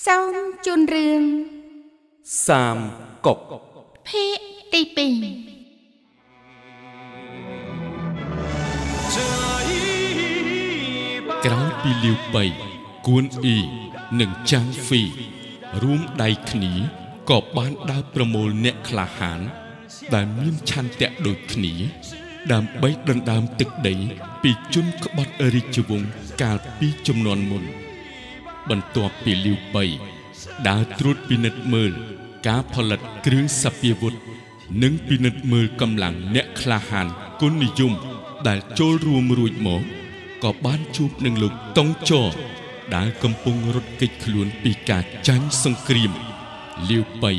សូមជូនរឿងសាមកុកភាគទី2ក្រោយពីលាវបីគួនអ៊ីនិងចាំងហ្វីរួមដៃគ្នាក៏បានដើរប្រមូលអ្នកក្លាហាន ដែលមានឆន្ទៈដូចគ្នា ដើម្បីដណ្ដើមទឹកដី ពីជនក្បត់រាជវង្សកាលពីជំនាន់មុន បន្ទាប់ពីលាវបីដើរត្រួតពិនិត្យមើល ការផលិតគ្រឿងសព្វាវុធនិងពិនិត្យមើលកម្លាំងអ្នកក្លាហានគុណនិយមដែលចូលរួមរួចមកក៏បានជួបនឹងលោកតុងចរដែលកំពុងរត់គេចខ្លួនពីការចាញ់សង្គ្រាមលាវបៃ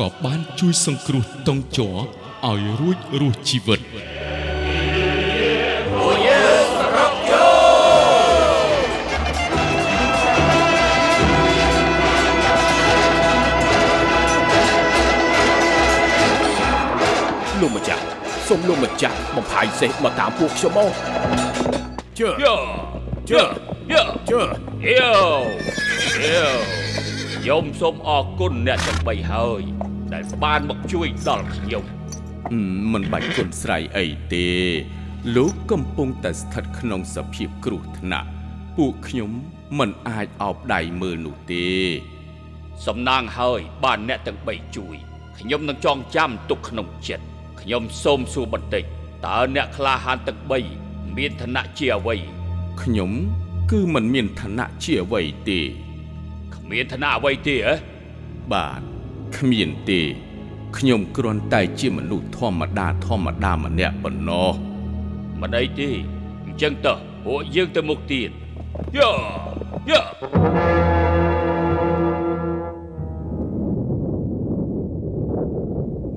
ក៏បានជួយសង្គ្រោះតុងចរឲ្យរួចរស់ជីវិត ស់សូមលោកម្ចាស់បំផាយសេះមកតាមពួកខ្ញុំមកជើយោយោយោយោយោយោខ្ញុំសូមអរគុណអ្នកទាំងបីហើយ ដែលបានមកជួយដល់ខ្ញុំមិនបាច់គុណស្រ័យអីទេ លោកកំពុងតែស្ថិតក្នុងសភាពគ្រោះថ្នាក់ពួកខ្ញុំមិនអាចអោបដៃមើលនោះទេ សំណាងហើយបានអ្នកទាំងបីជួយខ្ញុំនឹងចងចាំទុកក្នុងចិត្ត ខ្ញុំសូមសួរបន្តិចតើអ្នកក្លាហានទាំង3មានឋានៈជាអ្វីខ្ញុំគឺមិនមានឋានៈជាអ្វីទេគ្មានឋានៈអ្វីទេហ៎បាទគ្មានទេខ្ញុំគ្រាន់តែជាមនុស្សធម្មតាធម្មតាម្នាក់ប៉ុណ្ណោះមិនអីទេអញ្ចឹងតើពួកយើងទៅមុខទៀតយោយោ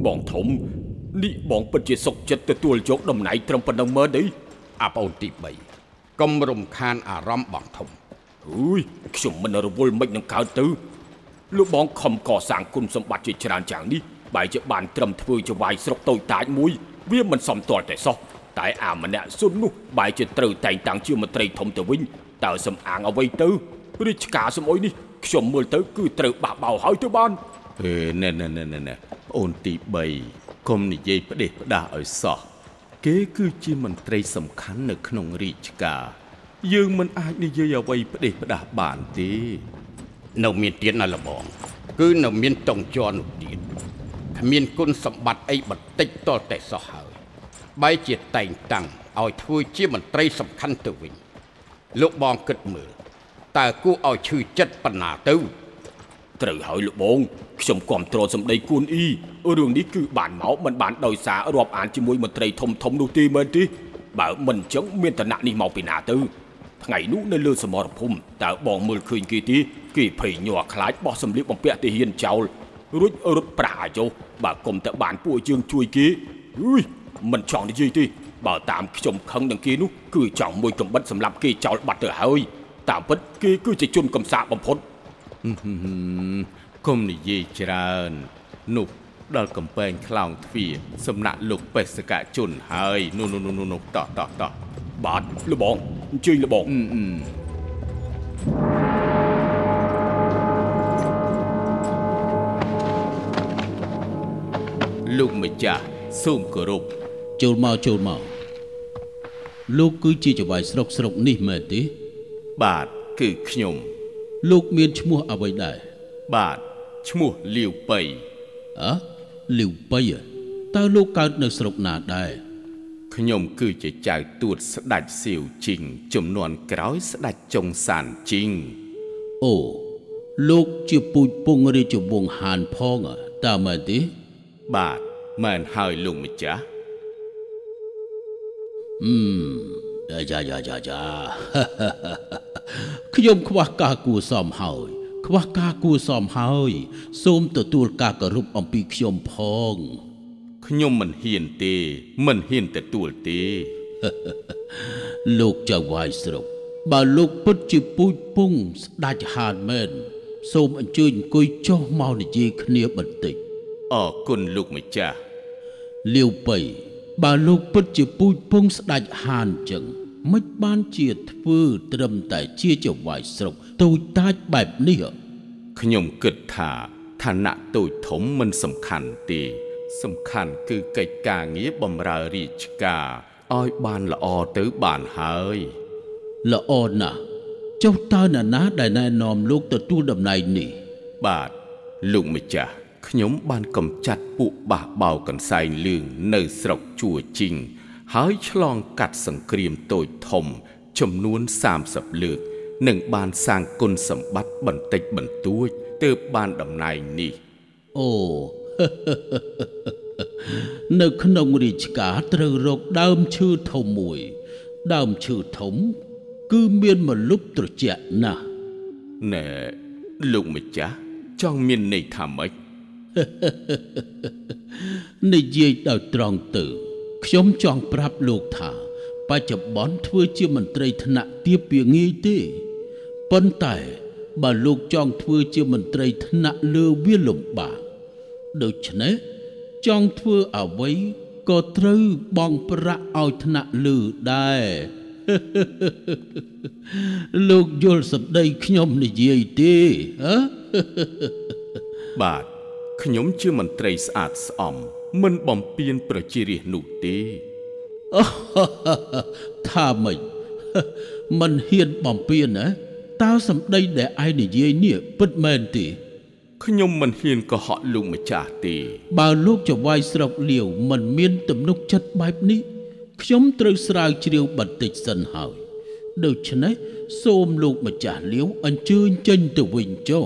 បងធំ នេះបងពិតជាសុខចិត្តទទួលយកតំណែងត្រឹមប៉ុណ្ណឹងមើលទេអាប្អូនទី3កុំរំខានអារម្មណ៍បងធំអើយខ្ញុំមិនរវល់មិននឹងកើតទៅលោកបងខំកសាងគុណសម្បត្តិជាច្រើនយ៉ាងនេះបែរជាបានត្រឹមធ្វើជាវាយស្រុកតូចតាចមួយវាមិនសមទាល់តែសោះតែអាម្នាក់សុននោះបែរជាត្រូវតែងតាំងជាមន្ត្រីធំទៅវិញតើសំអាងអ្វីទៅរាជការសមអុយនេះខ្ញុំមើលទៅគឺត្រូវបះបោហើយទៅបានអេណែណែណែណែអូនទី3 កុំនិយាយផ្ដេសផ្ដាសឲ្យសោះគេគឺជាមន្ត្រីសំខាន់នៅក្នុងរាជការយើងមិនអាចនិយាយអ្វីផ្ដេសផ្ដាសបានទេនៅមានទៀតណាលបងគឺនៅមានតងជន់នោះទៀតគ្មានគុណសម្បត្តិអីបន្តិចតតែសោះហើយបែរជាតែងតាំងឲ្យធ្វើជាមន្ត្រីសំខាន់ទៅវិញ លោកបងគិតមើលតើគួរឲ្យឈឺចិត្តប៉ុណ្ណាទៅត្រូវហើយលោកបង ខ្ញុំគ្រប់គ្រងសម្ដីគួនអ៊ីរឿងនេះគឺបានមកមិនបានដោយសាររាប់អានជាមួយមន្ត្រីធំធំនោះទេមែនទេបើមិនអញ្ចឹងមានតំណែងនេះមកពីណាទៅថ្ងៃនោះនៅលើសមរភូមិតើបងមើលឃើញគេទេគេភ័យញ័រខ្លាចបោះសម្លៀកបំពាក់ទាហានចោលរួចរត់ប្រាស់អាយុបើគុំតែបានពួកយើងជួយគេអុយមិនចង់និយាយទេបើតាមខ្ញុំខឹងនឹងគេនោះគឺចង់មួយកំបិតសម្រាប់គេចោលបាត់ទៅហើយតាមពិតគេគឺជាជនកំសាកបំផុត គុំនិយាយច្រើន នោះដល់កំពែងខ្លោងទ្វារសំណាក់លោកបេសកជនហើយនោះនោះនោះនោះតោះតោះតោះបាទលបងអញ្ជើញលបងលោកម្ចាស់សូមគោរពចូលមកចូលមកលោកគឺជាចវាយស្រុកស្រុកនេះមែនទេបាទគឺខ្ញុំ លោកមានឈ្មោះអ្វីដែរបាទ ឈ្មោះលាវប៉ៃអើលាវប៉ៃតើលោកកើតនៅស្រុកណាដែរខ្ញុំគឺជាចៅទួតស្ដេចសៀវជីងចំនួនក្រោយស្ដេចចុងសានជីងអូលោកជាពូជពងរាជវង្សហានផងតើមែនទេបាទមែនហើយលោកម្ចាស់អឺយ៉ាយ៉ាយ៉ាយ៉ាយ៉ាខ្ញុំខ្វះការគួសមហើយ ខ្វះការគួសមហើយ សូមទទួលការគោរពអំពីខ្ញុំផងខ្ញុំមិនហ៊ានទេ មិនហ៊ានទទួលទេលោកចៅវាយស្រុកបើលោកពិតជាពូជពងស្ដាច់ហានមែនសូមអញ្ជើញអង្គុយចុះមកនិយាយគ្នាបន្តិចអរគុណលោកម្ចាស់លាវបៃបើលោកពិតជាពូជពងស្ដាច់ហានចឹង មិនបានជាធ្វើត្រឹមតែជាចវាយស្រុកតូចតាចបែបនេះខ្ញុំគិតថាឋានៈតូចធំមិនសំខាន់ទេ សំខាន់គឺកិច្ចការងារបម្រើរាជការឲ្យបានល្អទៅបានហើយល្អណាស់ចុះតើនរណាដែលណែនាំលោកទទួលតំណែងនេះ បាទលោកម្ចាស់ខ្ញុំបានកំចាត់ពួកបះបោកន្សែងលឿងនៅស្រុកជួជីង ហើយឆ្លងកាត់សង្គ្រាមតូចធំ ចំនួន30លើកនិងបានសាងគុណសម្បត្តិបន្តិចបន្តួចទើបបានតំណែងនេះអូនៅក្នុងរាជការត្រូវរកដើមឈើធំមួយ ដើមឈើធំ គឺមានមលុបត្រជាក់ណាស់ណែលោកម្ចាស់ចង់មានន័យថាម៉េចនិយាយដោយត្រង់ទៅ ខ្ញុំចង់ប្រាប់លោកថា បច្ចុប្បន្នធ្វើជាមន្ត្រីថ្នាក់ទាបវាងាយទេប៉ុន្តែបើលោកចង់ធ្វើជាមន្ត្រីថ្នាក់លើវាលំបាកដូច្នេះចង់ធ្វើអ្វីក៏ត្រូវបងប្រាក់ឲ្យថ្នាក់លើដែរលោកយល់សម្ដីខ្ញុំនិយាយទេហ៎បាទខ្ញុំជាមន្ត្រីស្អាតស្អំ មិនបំពេញប្រជារាស្ត្រនោះទេថាម៉េចមិនហ៊ានបំពេញណាតើសម្ដីដែលឯងនិយាយនេះពិតមែនទេខ្ញុំមិនហ៊ានកុហកលោកម្ចាស់ទេ បើលោកចវាយស្រុកលាវមិនមានទំនុកចិត្តបែបនេះខ្ញុំត្រូវស្រាវជ្រាវបន្តិចសិនហើយដូច្នេះសូមលោកម្ចាស់លាវអញ្ជើញចេញទៅវិញចុះ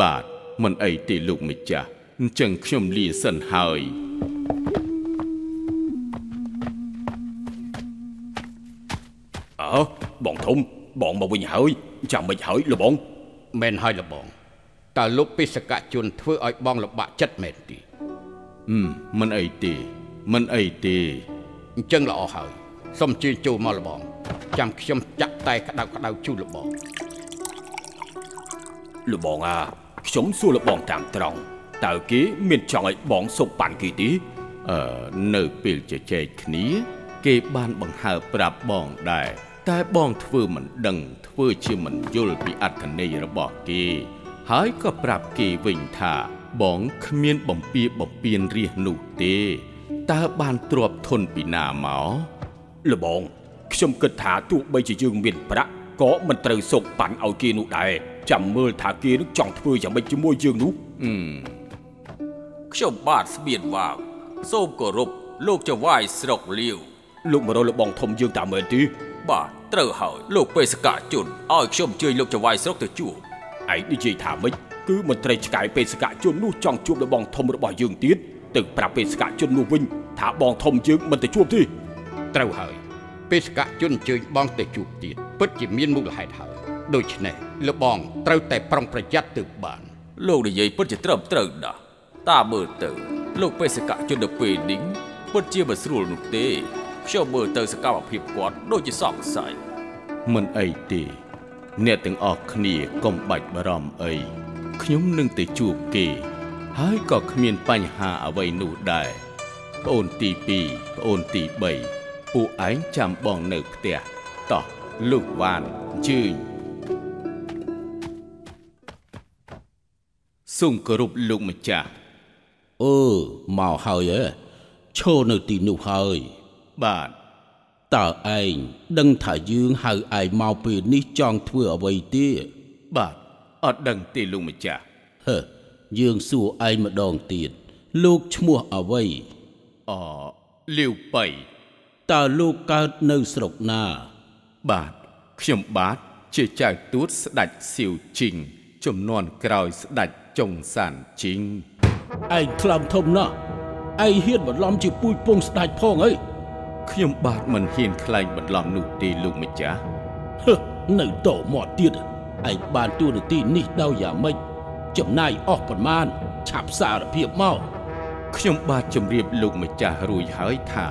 បាទមិនអីទេលោកម្ចាស់ អញ្ចឹងខ្ញុំលាសិនហើយអើបងធំបងមកវិញហើយចាំមិនហើយលបងមែនហើយលបងតើលោកបេសកជនធ្វើឲ្យបងលំបាកចិត្តមែនទេហឹមមិនអីទេមិនអីទេអញ្ចឹងល្អហើយសូមជឿចូលមកលបងចាំខ្ញុំចាក់តែក្តៅក្តៅជូនលបងលបងអាខ្ញុំសួរលបងតាមត្រង់ តើគេមានចង់ឲ្យបងសុបប៉ាន់គេទេអឺនៅពេលជជែកគ្នា គេបានបង្ហើបប្រាប់បងដែរតែបងធ្វើមិនដឹង ធ្វើជាមិនយល់ពីអត្ថន័យរបស់គេ ហើយក៏ប្រាប់គេវិញថា បងគ្មានបំពៀបំពៀនរាសនោះទេតើបានទ្របធនពីណាមកលបងខ្ញុំគិតថាទោះបីជាយើងមានប្រាក់ក៏មិនត្រូវសុកប៉ាន់ឲ្យគេនោះដែរចាំមើលថាគេនឹងចង់ធ្វើយ៉ាងម៉េចជាមួយយើងនោះអឺ ខ្ញុំបាទស្បៀនវ៉ាវសូមគោរពលោកចវាយស្រុកលាវលោកម្រលបងធំយើងតាមមែនទេបាទត្រូវហើយលោកបេសកជនឲ្យខ្ញុំជួយលោកចវាយស្រុកទៅជួបឯងនិយាយថាម៉េចគឺមន្ត្រីឆ្កែបេសកជននោះចង់ជួបលបងធំរបស់យើងទៀតទៅប្រាប់បេសកជននោះវិញថាបងធំយើងមិនទៅជួបទេត្រូវហើយបេសកជនអញ្ជើញបងទៅជួបទៀតពិតជាមានមូលហេតុហើយដូច្នេះលបងត្រូវតែប្រុងប្រយ័ត្នទើបបានលោកនិយាយពិតជាត្រឹមត្រូវណាស់ តាមមើលទៅ លោកបេសកជននៅពេលនេះពិតជាមិនស្រួលនោះទេខ្ញុំមើលទៅសកម្មភាពគាត់ដូចជាសង្ស័យមិនអីទេ អ្នកទាំងអស់គ្នាកុំបាច់បារម្ភអីខ្ញុំនឹងទៅជួបគេ ហើយក៏គ្មានបញ្ហាអ្វីនោះដែរប្អូនទី2ប្អូនទី3ពួកឯងចាំបងនៅផ្ទះតោះលោកវ៉ានជើញសូមគោរពលោកម្ចាស់ អឺមកហើយហ៎ឈរនៅទីនោះហើយបាទតើឯងដឹងថាយើងហៅឯងមកពេលនេះចង់ធ្វើអ្វីទេបាទអត់ដឹងទេលោកម្ចាស់ហឺយើងសួរឯងម្ដងទៀតលោកឈ្មោះអ្វីអលាវបៃតើលោកកើតនៅស្រុកណា បាទខ្ញុំបាទជាចៅទូតស្ដេចសៀវជីងចំនួនក្រោយស្ដេចចុងសានជីង ឯងខ្លាំធំណាស់ឯងហ៊ានបន្លំជាពូជពងស្ដាច់ផងអីខ្ញុំបាទមិនហ៊ានខ្លែងបន្លំនោះទេលោកម្ចាស់ហឺនៅតមាត់ទៀតឯងបានទួនាទីនេះដោយយ៉ាងម៉េចចំណាយអស់ប្រមាណឆាប់សារភាពមកខ្ញុំបាទជម្រាបលោកម្ចាស់រួចហើយថា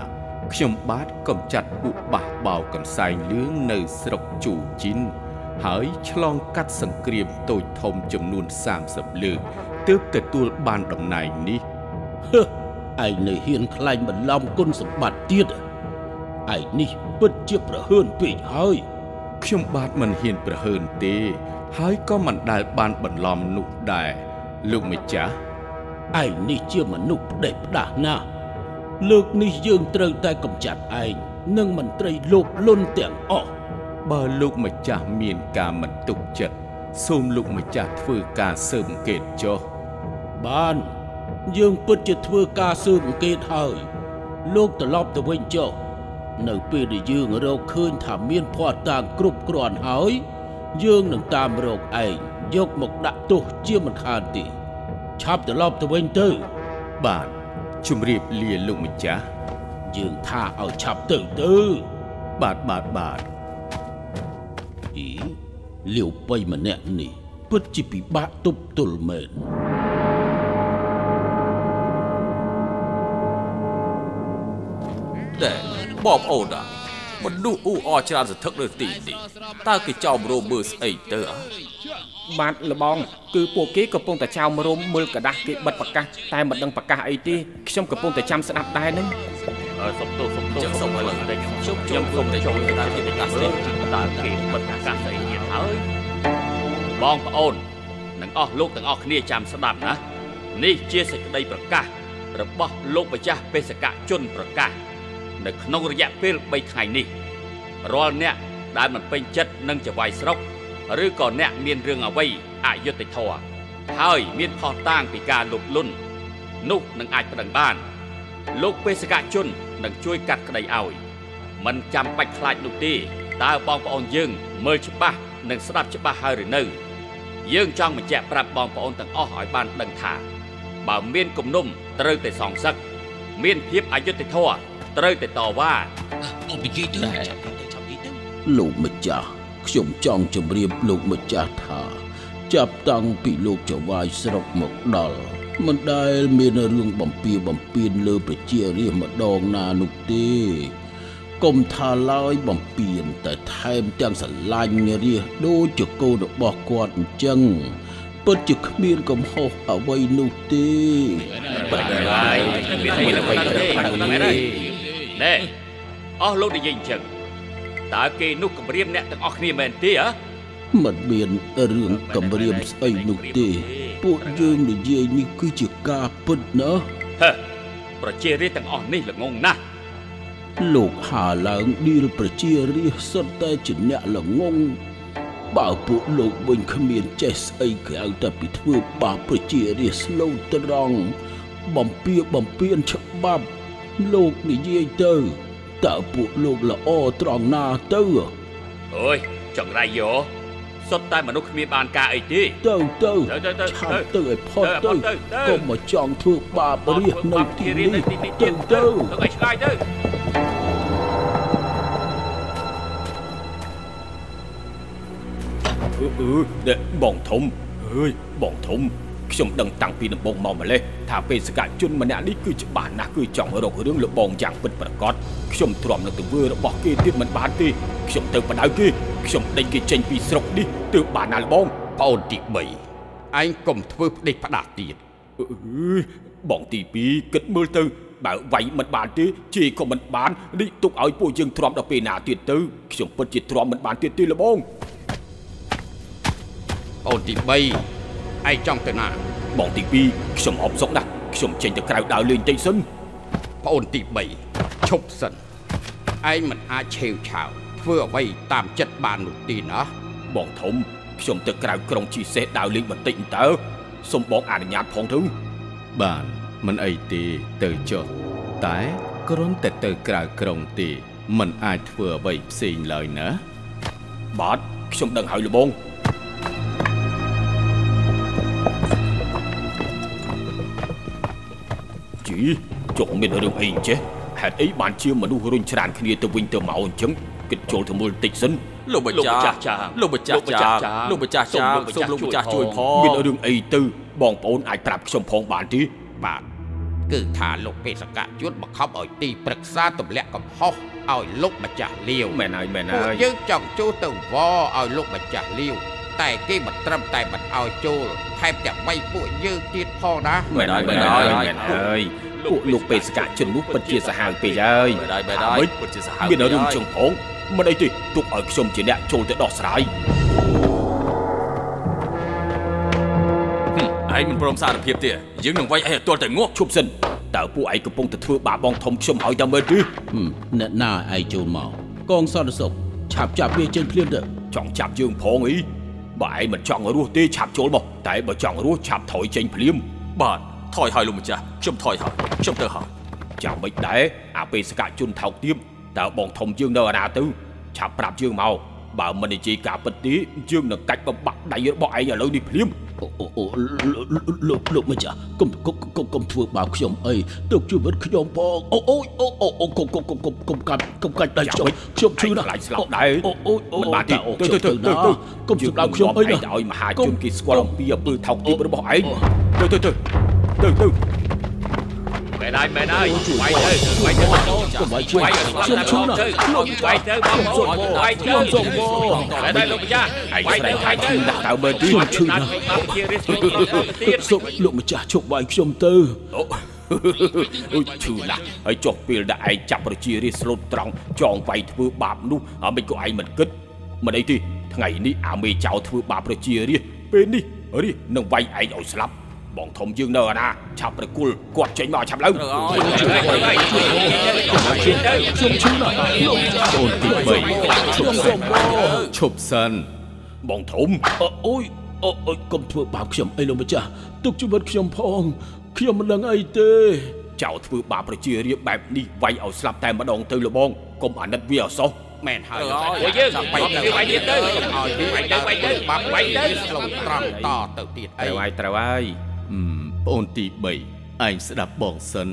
ខ្ញុំបាទកំចាត់ពួកបះបោកន្សែងលឿងនៅស្រុកជូជីនហើយឆ្លងកាត់សង្គ្រាមតូចធំចំនួន30លើក ទើបទទួលបានតំណែងនេះហឺឯងនៅហ៊ានខ្លែងបន្លំគុណសម្បត្តិទៀតឯងនេះពិតជាប្រហើនពេកហើយខ្ញុំបាទមិនហ៊ានប្រហើនទេ ហើយក៏មិនដែលបានបន្លំនោះដែរលោកម្ចាស់ឯងនេះជាមនុស្សផ្ដេសផ្ដាស់ណាស់លើកនេះយើងត្រូវតែកម្ចាត់ឯងនិងមន្ត្រីលោភលន់ទាំងអស់បើលោកម្ចាស់មានការមិនទុកចិត្តសូមលោកម្ចាស់ធ្វើការស៊ើបអង្កេតចុះ បាន យើងពិតជាធ្វើការស៊ើបអង្កេតហើយ លោកត្រឡប់ទៅវិញចុះនៅពេលដែលយើងរកឃើញថាមានភ័ស្តុតាងគ្រប់គ្រាន់ហើយ យើងនឹងតាមរកឯងយកមកដាក់ទោសជាមិនខានទេឆាប់ត្រឡប់ទៅវិញទៅ បាទជំរាបលាលោកម្ចាស់យើងថាឲ្យឆាប់ទៅទៅបាទបាទបាទអីលាវប៉ៃម្នាក់នេះពិតជាពិបាកទប់ទល់មែន តែបងប្អូនអាមនុស្សអ៊ូអរច្រើនសន្ធឹកនៅទីនេះតើគេចោមរោមមើលស្អីទៅអា បាទលបងគឺពួកគេកំពុងតែចោមរោមមើលกระดาษគេបិទប្រកាសតែមិនដឹងប្រកាសអីទេខ្ញុំកំពុងតែចាំស្ដាប់ដែរនឹង អើសុំទោសសុំទោស ចឹងសុំឲ្យឡើង ខ្ញុំ ខ្ញុំ ខ្ញុំ ចូល សុំ ទៅ ទៅ ចូល ចូល ទៅ ទៅ តាម តាម គេ គេ ប្រ ប្រ កា កា ស ស ទេ ទេតើគេបិទប្រកាសស្អីទៀតហើយបងប្អូននិងអស់លោកទាំងអស់គ្នាចាំស្ដាប់ណានេះជាសេចក្តីប្រកាសរបស់លោកម្ចាស់បេសកជនប្រកាស នៅក្នុងរយៈពេល3ថ្ងៃនេះរាល់អ្នកដែលមិនពេញចិត្តនឹងចវាយស្រុកឬក៏អ្នកមានរឿងអ្វីអយុត្តិធម៌ហើយមានខុសតាងពីការលុបលុននោះនឹងអាចប្តឹងបាន លោកបេសកជននឹងជួយកាត់ក្តីឲ្យមិនចាំបាច់ខ្លាចនោះទេតើបងប្អូនយើងមើលច្បាស់និងស្ដាប់ច្បាស់ហើយឬនៅ យើងចង់បញ្ជាក់ប្រាប់បងប្អូនទាំងអស់ឲ្យបានដឹងថា បើមានគំនុំត្រូវតែសងសឹកមានភាពអយុត្តិធម៌ ត្រូវតែតវ៉ាលោកម្ចាស់ខ្ញុំចង់ជម្រាបលោកម្ចាស់ថា ចាប់តាំងពីលោកចវាយស្រុកមកដល់មិនដែលមានរឿងបំពៀបំពៀនលើប្រជារាស្ត្រម្ដងណានោះទេកុំថាឡើយបំពៀនតែថែមទាំងស្រឡាញ់រាស្ត្រដូចជាកូនរបស់គាត់អញ្ចឹងពិតជាគ្មានកំហុសអ្វីនោះទេបាច់ហើយមានមានអ្វីទេមែនទេ ណែអស់លោកនិយាយអញ្ចឹងតើគេនោះគម្រាមអ្នកទាំងអស់គ្នាមែនទេហ៎មិនមានរឿងកំរាមស្អីនោះទេ ពួកយើងនិយាយនេះគឺជាការពិតណាស់ហឺប្រជារាស្ត្រទាំងអស់នេះល្ងងណាស់លោកហាឡើងឌីលប្រជារាស្ត្រសុទ្ធតែជាអ្នកល្ងងបើពួកលោកវិញគ្មានចេះស្អីក្រៅតែពីធ្វើបាបប្រជារាស្ត្រស្លូតត្រង់បំពៀបំពៀនច្បាប់ លោកនិយាយទៅតើពួកលោកល្អត្រង់ណាទៅអើយចង្រៃយោសុទ្ធតែមនុស្សគ្មានបានការអីទេទៅទៅទៅទៅទៅឆាប់ទៅឲ្យផុតទៅទៅទៅទៅកុំមកចង់ធ្វើបាបរាស្ត្រនៅទីនេះទៅទៅទៅទៅឲ្យឆ្ងាយទៅអឺអឺនេះបងធំអើយបងធំ ខ្ញុំដឹងតាំងពីដំបូងមកម្លេះថាបេសកជនម្នាក់នេះគឺច្បាស់ណាស់គឺចង់រករឿងលបងយ៉ាងពិតប្រាកដខ្ញុំទ្រាំនឹងទង្វើរបស់គេទៀតមិនបានទេខ្ញុំទៅបដៅគេខ្ញុំដេញគេចេញពីស្រុកនេះទើបបានណាលបងប្អូនទី3ឯងកុំធ្វើផ្ដេសផ្ដាស់ទៀតអឺបងទី2គិតមើលទៅបើវាយមិនបានទេជេរក៏មិនបាននេះទុកឲ្យពួកយើងទ្រាំដល់ពេលណាទៀតទៅខ្ញុំពិតជាទ្រាំមិនបានទៀតទេលបងប្អូនទី3 ឯងចង់ទៅណា បងទី2ខ្ញុំអបសុកណាស់ខ្ញុំចេញទៅក្រៅដើរលេងតិចសិនប្អូនទី3ឈប់សិនឯងមិនអាចឆេវឆាវធ្វើអ្វីតាមចិត្តបាននោះទេណាបងធំខ្ញុំទៅក្រៅក្រុងជីសេះដើរលេងបន្តិចតើសូមបងអនុញ្ញាតផងទៅបានមិនអីទេទៅចុះតែគ្រាន់តែទៅក្រៅក្រុងទេមិនអាចធ្វើអ្វីផ្សេងឡើយណាបាទខ្ញុំដឹងហើយលបង ចុកមានរឿងអីអញ្ចេះហេតុអីបានជាមនុស្សរុញច្រានគ្នាទៅវិញទៅមកអញ្ចឹងគិតចូលទៅមើលតិចសិនលោកម្ចាស់លោកម្ចាស់ចាលោកម្ចាស់ចាសូមលោកម្ចាស់ជួយផងមានរឿងអីទៅបងប្អូនអាចប្រាប់ខ្ញុំផងបានទេបាទគឺថាលោកបេសកជនបង្ខំឲ្យទីប្រឹក្សាទម្លាក់កំហុសឲ្យលោកម្ចាស់លាវមែនហើយមែនពួកហើយយើងចង់ចូលទៅវឲ្យលោកម្ចាស់លាវតែគេមិនត្រឹមតែមិនឲ្យចូលថែមទាំងបីពួកយើងទៀតផងណាមែនហើយមែនហើយមែនហើយ ពួកលោកបេសកជននោះពិតជាសាហាវពេកហើយបែរបែរថាម៉េចពិតជាសាហាវមានរឿងជឹងផងមិនអីទេទុកឲ្យខ្ញុំជាអ្នកចូលទៅដោះស្រាយឯងមិនព្រមសារភាពទេយើងនឹងវាយឯងឲ្យទាល់តែងាប់ឈប់សិនតើពួកឯងកំពុងតែធ្វើបាបបងធំខ្ញុំហើយតើមើលទេហឹមអ្នកណាឯងចូលមកកងសន្តិសុខឆាប់ចាប់វាចេញភ្លាមទៅចង់ចាប់យើងផងអីបើឯងមិនចង់រស់ទេឆាប់ចូលមកតែបើចង់រស់ឆាប់ថយចេញភ្លាមបាទ ថយហើយលោកម្ចាស់ខ្ញុំថយហើយខ្ញុំទៅហើយចាំមិនដែរអាបេសកជនថោកទាបតើបងធំយើងនៅអាណាទៅឆាប់ប្រាប់យើងមកបើមិននិយាយការពិតទេយើងនឹងកាច់បំបាក់ដៃរបស់ឯងឥឡូវនេះភ្លាមអូអូអូលោកលោកម្ចាស់កុំកុំកុំកុំធ្វើបាបខ្ញុំអីទុកជីវិតខ្ញុំផងអូអូអូអូអូកុំកុំកុំកុំកុំកាត់កុំកាច់ដៃខ្ញុំខ្ញុំឈឺណាស់ខ្លាចស្លាប់ដែរអូអូអូមិនបានទេទៅទៅទៅទៅកុំសម្ដៅខ្ញុំអីណាឲ្យមហាជនគេស្គាល់អំពីអំពើថោកទាបរបស់ឯងទៅទៅទៅ ទៅទៅមែនហើយមែនហើយវាយទៅវាយទៅបងប្អូនកុំវាយជួយវាយឲ្យស្លាប់ខ្ញុំឈឺទៅណាស់វាយទៅបងប្អូនវាយទៅខ្ញុំសុំបងមែនហើយលោកម្ចាស់ឯងវាយស្រែទៅកវាថាយទៅឈឺណាស់តើមើលទីខ្ញុំឈឺណាស់តាមជារៀបស្រួលទៅទៀតសុំលោកម្ចាស់ជប់វាយខ្ញុំទៅអូអូឈឺណាស់ហើយចុះពេលដែលឯងចាប់ប្រជារាស្ត្រស្លូតត្រង់ចងវាយធ្វើបាបនោះអាមិនក៏ឯងមិនគិតមិនអីទេថ្ងៃនេះអាមេចៅធ្វើបាបប្រជារាស្ត្រពេលនេះរាស្ត្រនឹងវាយឯងឲ្យស្លាប់ បងធំយើងនៅអាណាឆាប់ប្រគល់គាត់ចេញមកឆាប់ឡើងត្រូវហើយខ្ញុំឈឺណាស់លោកម្ចាស់អូនទី3ឈប់សិនឈប់សិនបងធំអូយអូអូយកុំធ្វើបាបខ្ញុំអីលោកម្ចាស់ទុកជីវិតខ្ញុំផងខ្ញុំមិនដឹងអីទេចៅធ្វើបាបប្រជារាស្ត្របែបនេះវាយឲ្យស្លាប់តែម្ដងទៅលបងកុំអាណិតវាអសោះមែនហើយអូយើងវាយទៅវាយទៀតទៅវាយទៅវាយទៅបាប់វាយទៅស្លូតត្រង់តទៅទៀតអីត្រូវហើយត្រូវហើយអឺ ប្អូនទី3ឯងស្ដាប់បងសិន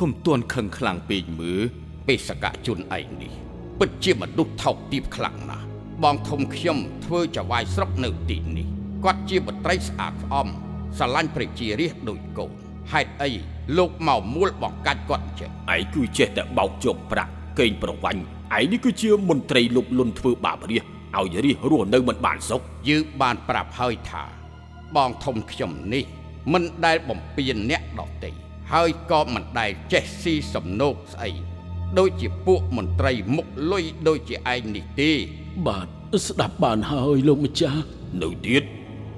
កុំទន់ខឹងខ្លាំងពេកមើលបេសកជនឯងនេះពិតជាមនុស្សថោកទាបខ្លាំងណាស់បងធំខ្ញុំធ្វើចវាយស្រុកនៅទីនេះគាត់ជាបត្រីស្អាតស្អំស្រឡាញ់ប្រជារាស្ត្រដូចកូនហេតុអីលោកមកមួលបង្កាច់គាត់អញ្ចឹងឯងគឺចេះតែបោកជប់ប្រាក់កេងប្រវាញ់ឯងនេះគឺជាមន្ត្រីលុបលុនធ្វើបាបរាស្ត្រឲ្យរាស្ត្ររស់នៅមិនបានសុខយើងបានប្រាប់ហើយថា បងធំខ្ញុំនេះ មិនដែលបំពេញអ្នកដទៃហើយក៏មិនដែលចេះស៊ីសំណោកស្អីដូចជាពួកមន្ត្រីមុខលុយដូចជាឯងនេះទេបាទស្ដាប់បានហើយលោកម្ចាស់នៅទៀត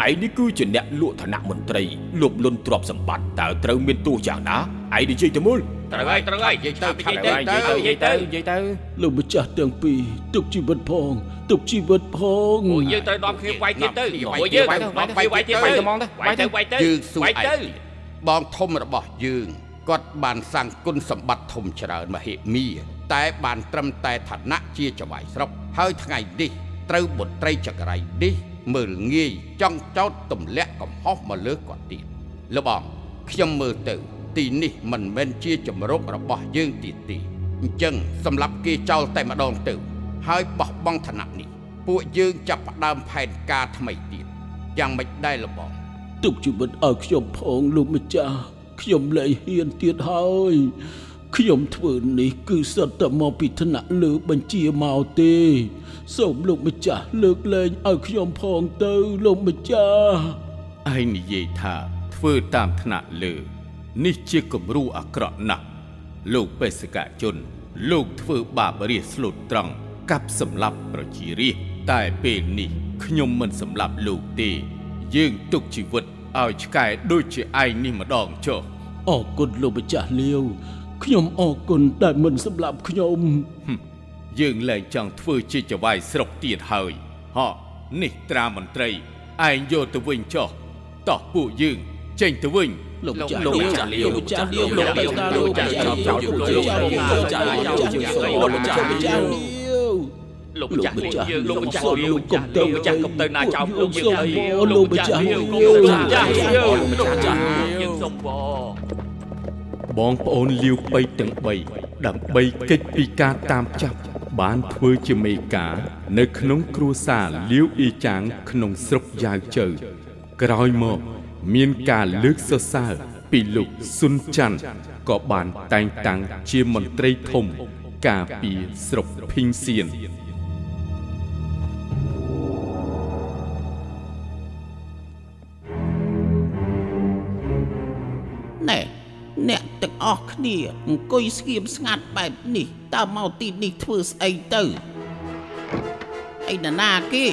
ឯងនេះគឺជាអ្នកលក់ឋានៈមន្ត្រីលុបលុនទ្រព្យសម្បត្តិតើត្រូវមានទោសយ៉ាងណាឯងនិយាយទៅមើល ត្រូវហើយត្រូវហើយនិយាយទៅនិយាយទៅនិយាយទៅនិយាយទៅនិយាយទៅលោកម្ចាស់ទាំងពីរទុកជីវិតផង ទុកជីវិតផងអូយើងត្រូវនាំគ្នាវាយទៀតទៅអូយើងនាំគ្នាវាយទៀតទៅវាយទៅវាយទៅយើងសួរវាយឯងទៅទៀតបងធំរបស់យើងគាត់បានសាងគុណសម្បត្តិធំច្រើនមហិមាតែបានត្រឹមតែឋានៈជាចវាយស្រុកហើយថ្ងៃនេះត្រូវបុត្រីចក្រៃនេះមើលងាយចង់ចោតទម្លាក់កំហុសមកលើគាត់ទៀតលោកបងខ្ញុំមើលទៅ ទីនេះមិនមែនជាជំរករបស់យើងទៀតទេអញ្ចឹងសម្រាប់គេចោលតែម្ដងទៅ ហើយបោះបង់ឋានៈនេះ ពួកយើងចាប់ផ្ដើមផែនការថ្មីទៀតយ៉ាងមិនដែរលោកបងទុកជីវិតឲ្យខ្ញុំផងលោកម្ចាស់ខ្ញុំលែងហ៊ានទៀតហើយខ្ញុំធ្វើនេះគឺសិតតែមកពីឋានៈលើបញ្ជាមកទេ សូមលោកម្ចាស់លើកលែងឲ្យខ្ញុំផងទៅលោកម្ចាស់ឯងនិយាយថាធ្វើតាមថ្នាក់លើ នេះជាគំរូអាក្រក់ណាស់លោកបេសកជន លោកធ្វើបាបរាជស្លូតត្រង់កាប់សម្លាប់ប្រជារាស្ត្រតែពេលនេះខ្ញុំមិនសម្លាប់លោកទេ យើងទុកជីវិតឲ្យឆ្កែដូចជាឯងនេះម្ដងចុះអរគុណលោកម្ចាស់លាវខ្ញុំអរគុណដែលមិនសម្លាប់ខ្ញុំយើងលែងចង់ធ្វើជាចវាយស្រុកទៀតហើយហ៎នេះត្រាមន្ត្រីឯងយកទៅវិញចុះតោះពួកយើង ចេញទៅវិញលោកម្ចាស់លោកម្ចាស់លាវលោកម្ចាស់លាវលោកបេតាលោកម្ចាស់លាវលោកម្ចាស់លាវលោកម្ចាស់លាវលោកម្ចាស់លាវលោកម្ចាស់លាវលោកម្ចាស់យើងលោកម្ចាស់លាវលោកម្ចាស់លោកម្ចាស់កុំទៅណាចោលពួកយើងហើយលោកម្ចាស់លាវលោកម្ចាស់លាវលោកម្ចាស់យើងសុំបងបងប្អូនលាវបៃទាំង3ដើម្បីកិច្ចពីការតាមចាប់បានធ្វើជាមេការនៅក្នុងគ្រួសារលាវអ៊ីចាងក្នុងស្រុកយ៉ាវជើក្រោយមក មានការលើកសរសើរពីលោកស៊ុនច័ន្ទក៏បានតែងតាំងជាមន្ត្រីធំការពីស្រុកភីងសៀនណែអ្នកទាំងអស់គ្នាអង្គុយស្ងៀមស្ងាត់បែបនេះតើមកទីនេះធ្វើស្អីទៅអីណានាគេ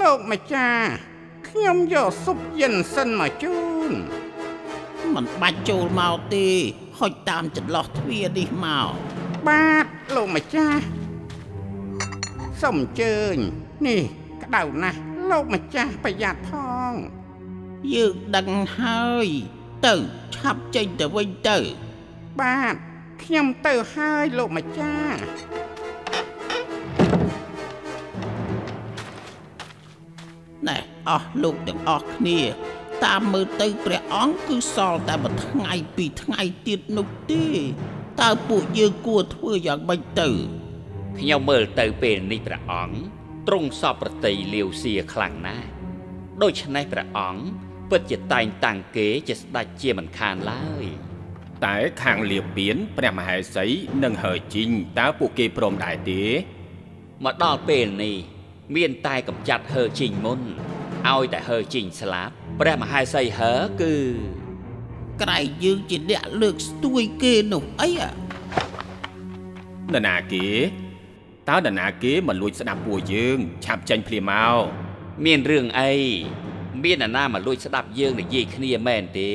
លោកម្ចាស់ ខខ្ញុំយកស៊ុបយិនសិនមកជូនមិនបាច់ចូលមកទេហុចតាមចន្លោះទ្វារនេះមកបាទលោកម្ចាស់សូមអញ្ជើញនេះក្តៅណាស់លោកម្ចាស់ប្រយ័ត្នផងយើងដឹងហើយទៅឆាប់ចេញទៅវិញទៅ បាទខ្ញុំទៅហើយលោកម្ចាស់ណែ អស់លោកទាំងអស់គ្នា តាមមើលទៅព្រះអង្គគឺសល់តែមួយថ្ងៃពីរថ្ងៃទៀតនោះទេតើពួកយើងគួរធ្វើយ៉ាងម៉េចទៅខ្ញុំមើលទៅពេលនេះព្រះអង្គទ្រង់សពប្រតិលាវសៀខ្លាំងណាស់ដូច្នេះព្រះអង្គពិតជាតែងតាំងគេជាស្ដេចជាមិនខានឡើយតែខាងលាពៀនព្រះមហេសីនិងហើជីងតើពួកគេព្រមដែរទេមកដល់ពេលនេះមានតែកំចាត់ហើជីងមុន ឲ្យតែហើជីងស្លាប់ព្រះមហេសីហើគឺក្រែងយើងជាអ្នកលើកស្ទួយគេនោះអីអានរណាគេតើនរណាគេមកលួចស្ដាប់ពួកយើង ឆាប់ចេញភ្លាមមកមានរឿងអីមានអ្នកណាមកលួចស្ដាប់យើងនិយាយគ្នាមែនទេ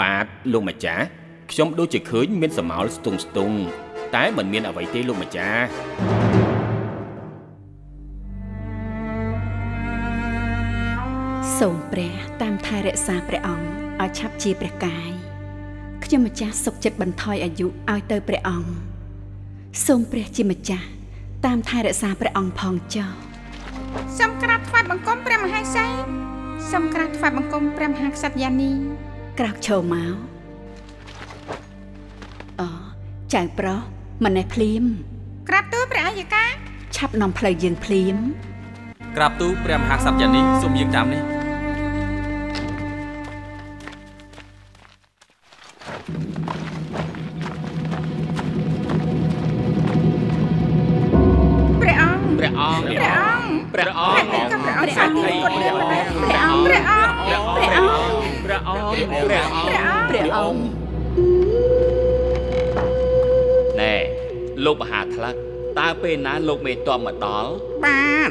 បាទលោកម្ចាស់ខ្ញុំដូចជាឃើញមានសមោលស្ទង់ស្ទង់តែមិនមានអ្វីទេលោកម្ចាស់ សូមព្រះតាមថែរក្សាព្រះអង្គឲ្យឆាប់ជាព្រះកាយខ្ញុំម្ចាស់សុខចិត្តបន្ថយអាយុឲ្យទៅព្រះអង្គសូមព្រះជាម្ចាស់តាមថែរក្សាព្រះអង្គផងចុះសូមក្រាបថ្វាយបង្គំព្រះមហាក្សត្រសូមក្រាបថ្វាយបង្គំព្រះមហាក្សត្រយ៉ានីក្រោកឈរមកអូចៅប្រុសម្នេះភ្លាមក្រាបទូលព្រះអាយកាឆាប់នាំផ្លូវយើងភ្លាមក្រាបទូលព្រះមហាក្សត្រយ៉ាងនេះសូមយាងតាមនេះ មេតបមកដល់បាទ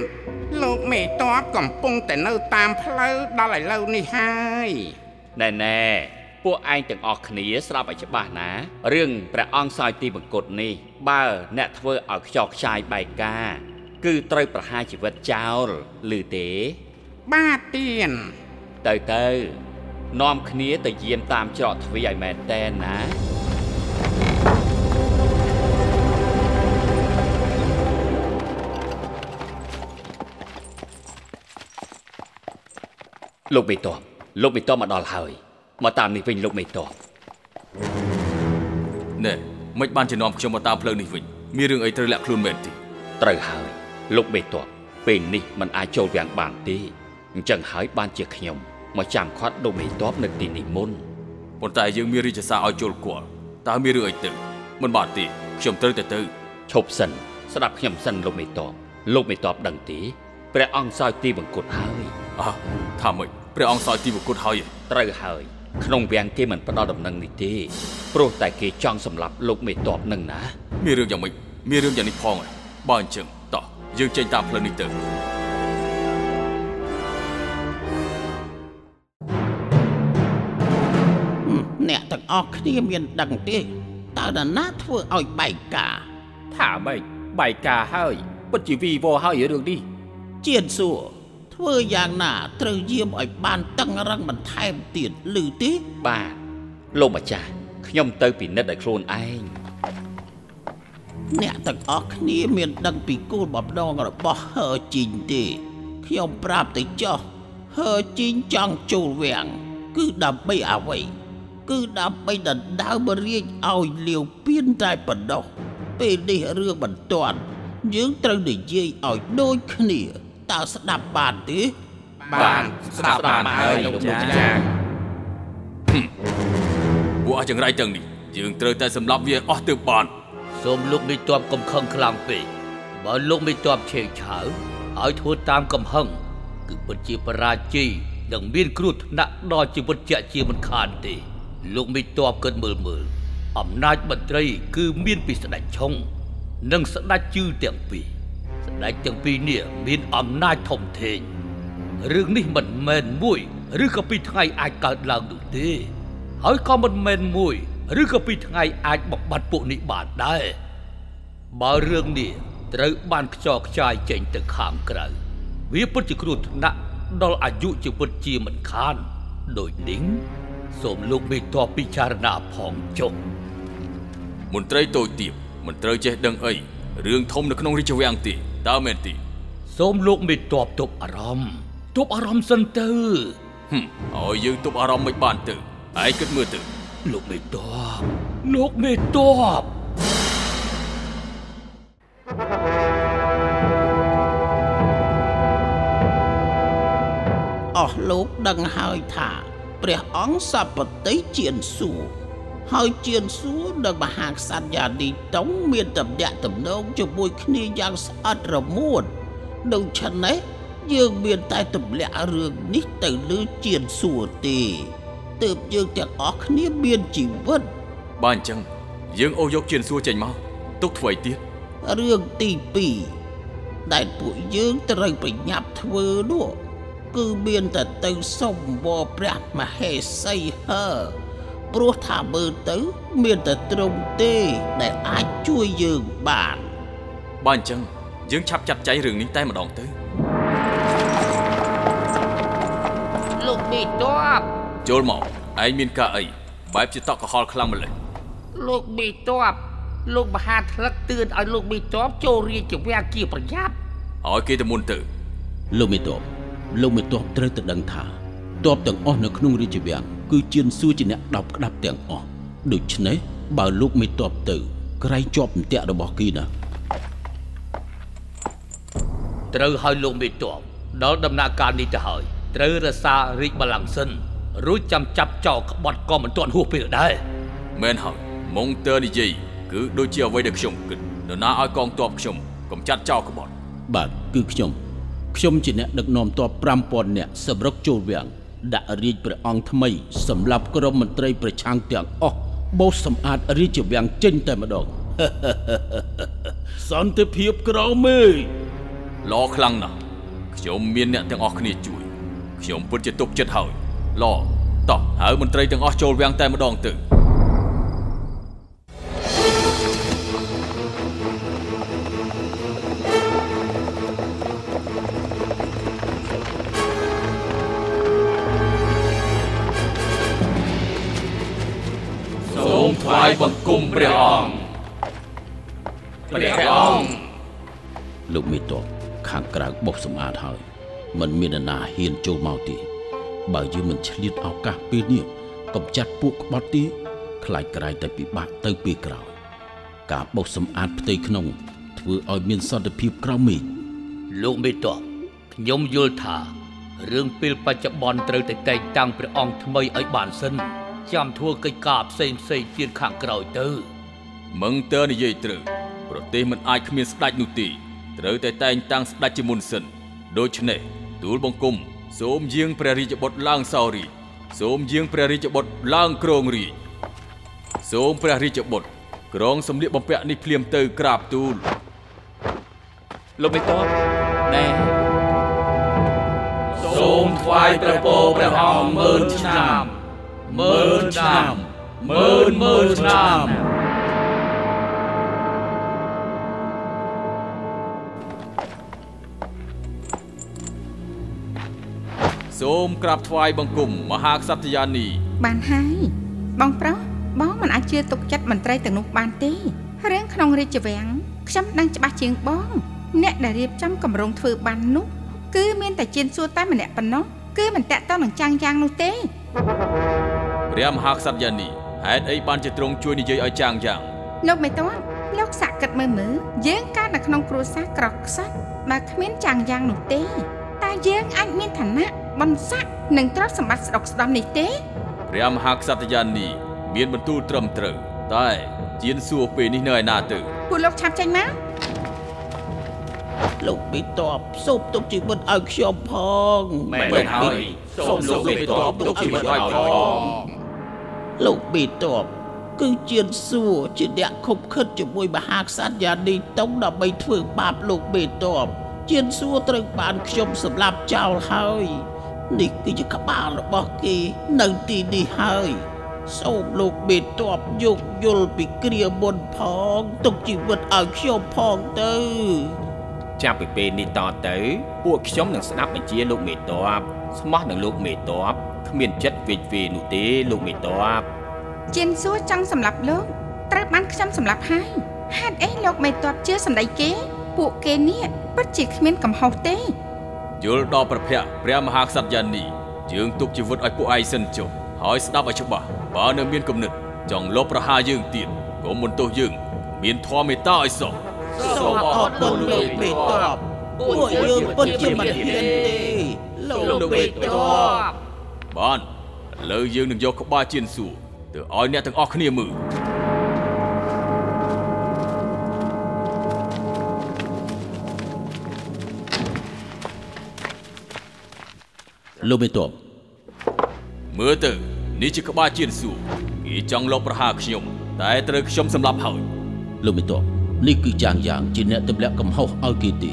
លោកមេតបកំពុងតែនៅតាមផ្លូវដល់ឥឡូវនេះហើយណែណែពួកឯងទាំងអស់គ្នាស្ដាប់ឲ្យច្បាស់ណារឿងព្រះអង្គសោយទីបង្គត់នេះបើអ្នកធ្វើឲ្យខ្ចោខ្ចាយបែកការ គឺត្រូវប្រហារជីវិតចោលឬទេបាទទៀនទៅទៅនាំគ្នាទៅយាមតាមច្រកទ្វារឲ្យមែនតែនណា លោកមេតបលោកមេតបមកដល់ហើយមកតាមនេះវិញលោកមេតបណែមិនបានជានាំខ្ញុំមកតាមផ្លូវនេះវិញមានរឿងអីត្រូវលាក់ខ្លួនមែនទេត្រូវហើយលោកមេតបពេលនេះมันអាចចូលវាំងបានទេអញ្ចឹងហើយបានជាខ្ញុំមកចាំខាត់លោកមេតបនៅទីនេះមុនប៉ុន្តែយើងមានរាជសារឲ្យចូលគាល់តើមានរឿងអីទៅមិនបានទេខ្ញុំត្រូវតែទៅឈប់សិនស្ដាប់ខ្ញុំសិនលោកមេតបលោកមេតបដឹងទេព្រះអង្គសោយទីបង្គត់ហើយអើថាម៉េច ព្រះអង្គសោយទីបង្គត់ហើយត្រូវហើយ ក្នុងវាំងគេមិនផ្ដល់ដំណឹងនេះទេព្រោះតែគេចង់សម្លាប់លោកមេតបនឹងណា មានរឿងយ៉ាងម៉េចមានរឿងយ៉ាងនេះផងហើយបើអញ្ចឹងតោះយើងចេញតាមផ្លូវនេះទៅអ្នកទាំងអស់គ្នាមានដឹងទេតើនរណាធ្វើឲ្យបែកការថាម៉េចបែកការហើយពិតជាវីវហើយរឿងនេះជានសួរ ធ្វើយ៉ាងណាត្រូវយាមឲ្យបានតឹងរឹងបន្ថែមទៀតឬទេបាទលោកម្ចាស់ខ្ញុំទៅពិនិត្យឲ្យខ្លួនឯងអ្នកទាំងអស់គ្នាមានដឹងពីគោលបំណងរបស់ហើជីងទេខ្ញុំប្រាប់ទៅចោះហើជីងចង់ចូលវាំងគឺដើម្បីអ្វីគឺដើម្បីដណ្ដើមរាជឲ្យលាវពៀនតែប៉ុណ្ណោះពេលនេះរឿងបន្ទាន់យើងត្រូវនិយាយឲ្យដូចគ្នា តើស្ដាប់បានទេបានស្ដាប់បានហើយលោកម្ចាស់ពួកអស់ចង្រៃទាំងនេះយើងត្រូវតែសម្លាប់វាអស់ទើបបានសូមលោកមេតបកំខឹងខ្លាំងពេកបើលោកមេតបឆេកឆាវឲ្យធ្វើតាមកំហឹងគឺពិតជាបរាជ័យនិងមានគ្រោះថ្នាក់ដល់ជីវិតជាក់ជាមិនខានទេ លោកមេតបគិតមើលមើលអំណាចមន្ត្រី គឺមានពីស្ដេចឆុង និងស្ដេចជឺទាំងពីរស្ដេចទាំងពីរនេះមានអំណាចធំធេងរឿងនេះមិនមែនមួយឬក៏ពីរថ្ងៃអាចកើតឡើងនោះទេ ហើយក៏មិនមែនមួយឬក៏ពីរថ្ងៃអាចបំបត្តិពួកនេះបានដែរបើរឿងនេះត្រូវបានខ្ចរខ្ចាយចេញទៅខាងក្រៅវាពិតជាគ្រោះថ្នាក់ដល់អាយុជីវិតជាមិនខានដោយនេះសូមលោកមេតបពិចារណាផងចុះមន្ត្រីតូចទៀបមិនត្រូវចេះដឹងអីរឿងធំនៅក្នុងរាជវាំងទេ តើមែនទេសូមលោកមេតបទប់អារម្មណ៍ទប់អារម្មណ៍សិនទៅហឹមឲ្យយើងទប់អារម្មណ៍មិនបានទៅឯងគិតមើលទៅលោកមេតបលោកមេតបអស់លោកដឹងហើយថា ព្រះអង្គសពតិជានសួរ ហើយជានសួរនិងមហាក្សត្រយ៉ានីតុងមានតំណាក់តំណងជាមួយគ្នាយ៉ាងស្អិតរមួតដូច្នេះយើងមានតែទម្លាក់រឿងនេះទៅលើជានសួរទេទើបយើងទាំងអស់គ្នាមានជីវិតបានអញ្ចឹងយើងអូសយកជៀនសួរចេញមកទុកធ្វើឲ្យទៀតរឿងទី2ដែលពួកយើងត្រូវប្រញាប់ធ្វើនោះគឺមានតែទៅសុំវរព្រះមហេសីហឺ ព្រោះថាមើលទៅ មានតែត្រង់ទេដែលអាចជួយយើងបានបានអញ្ចឹងយើងឆាប់ចាត់ចែងរឿងនេះតែម្ដងទៅលោកមេតបចូលមកឯងមានការអីបែបជាតក់កុហលខ្លាំងម្ល៉េះលោកមេតបលោកមហាថ្លឹកទឿនឲ្យលោកមេតបចូលរាជវាំងជាប្រញាប់ឲ្យគេទៅមុនទៅ លោកមេតបលោកមេតបត្រូវតែដឹងថាតបទាំងអស់នៅក្នុងរាជវាំង គឺជានសួរជាអ្នកដោបក្តាប់ទាំងអស់ដូច្នេះបើលោកមេតបទៅក្រែងជាប់អន្ទាក់របស់គីណាត្រូវឲ្យលោកមេតបដល់ដំណាក់កាលនេះទៅហើយត្រូវរសារាជបល្ល័ង្កសិនរួចចាំចាប់ចោលក្បត់ក៏មិនទាន់ហួសពេលដែរមែនហើយមុងទ័រនិយាយគឺដូចជាអ្វីដែលខ្ញុំគិតនរណាឲ្យកងទ័ពខ្ញុំកំចាត់ចោលក្បត់បាទគឺខ្ញុំខ្ញុំជាអ្នកដឹកនាំទ័ព5000នាក់សម្រុកចូលវាំង ដាក់រាជព្រះអង្គថ្មីសម្រាប់ក្រុមមន្ត្រីប្រឆាំងទាំងអស់បោសសម្អាតរាជវាំងចេញតែម្ដងសន្តិភាពក្រមេល្អខ្លាំងណាស់ខ្ញុំមានអ្នកទាំងអស់គ្នាជួយខ្ញុំពិតជាទុកចិត្តហើយល្អតោះហៅមន្ត្រីទាំងអស់ចូលវាំងតែម្ដងទៅ គំព្រះអង្គព្រះអង្គលោកមេតបខាងក្រៅបោសសម្អាតហើយมันមាននរណាហ៊ានចូលមកទេបើយើងមិនឆ្លៀតឱកាសពេលនេះកំចាត់ពួកក្បត់ទេខ្លាចក្រែងតែពិបាកទៅពេលក្រោយការបោសសម្អាតផ្ទៃក្នុង ធ្វើឲ្យមានសន្តិភាពក្រោមមេឃលោកមេតបខ្ញុំយល់ថារឿងពេលបច្ចុប្បន្នត្រូវតែតែងតាំងព្រះអង្គថ្មីឲ្យបានសិន ចាំធ្វើកិច្ចការផ្សេងផ្សេងទៀតខាងក្រោយទៅមឹងទ័រនិយាយត្រូវប្រទេសមិនអាចគ្មានស្ដេចនោះទេត្រូវតែតែងតាំងស្ដេចជាមុនសិនដូច្នេះទូលបង្គំសូមយាងព្រះរាជបុត្រឡើងសោរាជសូមយាងព្រះរាជបុត្រឡើងគ្រងរាជសូមព្រះរាជបុត្រក្រងសម្លៀកបំពាក់នេះភ្លាមទៅក្រាបទូលលោកមេតបណែសូមថ្វាយព្រះពរព្រះអង្គម៉ឺនឆ្នាំ ម៉ឺនឆ្នាំម៉ឺនម៉ឺនឆ្នាំសូមក្រាបថ្វាយបង្គំមហាក្សត្រយានីបានហើយបងប្រុសបងមិនអាចជឿទុកចិត្តមន្ត្រីទាំងនោះបានទេរឿងក្នុងរាជវាំងខ្ញុំដឹងច្បាស់ជាងបង អ្នកដែលរៀបចំគម្រោងធ្វើបាននោះគឺមានតែជានសួរតែម្នាក់ប៉ុណ្ណោះគឺមិនតាក់ទងនឹងចាំងយ៉ាងនោះទេ ព្រះមហាក្សត្រយានីហេតុអីបានជាទ្រង់ជួយនិយាយឲ្យចាងយ៉ាងលោកមេតាន់លោកសាក់គិតមើលមើលយើងកើតនៅក្នុងគ្រួសារក្រខ្សត់បើគ្មានចាំងយ៉ាងនោះទេ តែយើងអាចមានឋានៈបន្ស័កនិងទ្រព្យសម្បត្តិស្ដុកស្ដំនេះទេព្រះមហាក្សត្រយានីមានបន្ទូលត្រឹមត្រូវតែជានសួរពេលនេះនៅឯណាទៅពួកលោកឆាប់ចេញមកលោកប៊ីតបសូមទុកជីវិតឲ្យខ្ញុំផងមែនហើយសូមលោកមេតបទុកជីវិតឲ្យផង លោកប៊ីតបគឺជាសួរជាអ្នកខົບខិតជាមួយមហាក្សត្រយ៉ានីតុងដើម្បីធ្វើបាបលោកបេតបជាសួរត្រូវបានខ្ញុំសម្លាប់ចោលហើយនេះគឺជាក្បាលរបស់គេនៅទីនេះហើយសូមលោកបេតបយកយល់ពីគ្រាមុនផងទុកជីវិតឲ្យខ្ញុំផងទៅចាប់ពីពេលនេះតទៅ ពួកខ្ញុំនឹងស្ដាប់បញ្ជាលោកមេតបស្មោះនឹងលោកមេតប គ្មានចិត្តវិចវេនោះទេលោកមេតបជាសួរចង់សម្លាប់លោកត្រូវបានខ្ញុំសម្លាប់ហើយហេតុអីលោកមេតបជឿសម្ដីគេ ពួកគេនេះពិតជាគ្មានកំហុសទេយល់ដល់ប្រភពព្រះមហាក្សត្រយ៉ានីយើងទុកជីវិតឲ្យពួកឯងសិនចុះហើយស្ដាប់ឲ្យច្បាស់បើនៅមានគំនិតចង់លបប្រហារយើងទៀតកុំបន្ទោសយើង មានធម៌មេត្តាឲ្យសោះសូមអរគុណលោកបេតបពួកយើងពិតជាមិនហ៊ានទេលោកបេតប បានឥឡូវយើងនឹងយកក្បាលជៀនសួរទៅឲ្យអ្នកទាំងអស់គ្នាមើលលោកមេតបមើលទៅនេះជាក្បាលជៀនសួរគេចង់លបប្រហារខ្ញុំ តែត្រូវខ្ញុំសម្លាប់ហើយលោកមេតបនេះគឺចាងយ៉ាងជាអ្នកទម្លាក់កំហុសឲ្យគេទេ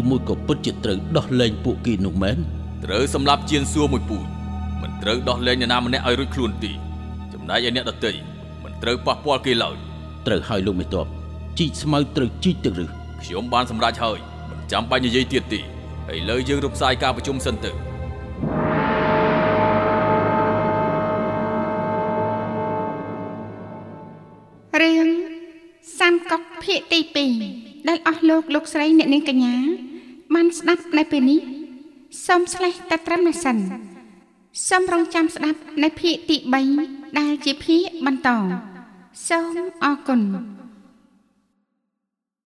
ឬមួយក៏ពិតជាត្រូវដោះលែងពួកគេនោះមែនត្រូវសម្លាប់ជៀនសួរមួយពូជមិន ត្រូវដោះលែងអ្នកណាម្នាក់ឲ្យរួចខ្លួនទេចំណែកឯអ្នកដទៃមិនត្រូវប៉ះពាល់គេឡើយត្រូវឲ្យលោកមេតបជីកស្មៅត្រូវជីកទឹកឬខ្ញុំបានសម្រេចហើយមិនចាំបាច់និយាយទៀតទេឥឡូវយើងរំសាយការប្រជុំសិនទៅរឿងសាមកុកភាគទី2ដែលអស់លោកលោកស្រីអ្នកនាងកញ្ញាបានស្ដាប់នៅពេលនេះសូមស្លេះតែត្រឹមនេះសិន សូមរងចាំស្ដាប់នៅភាគទី3ដែលជាភាគបន្តសូមអរគុណ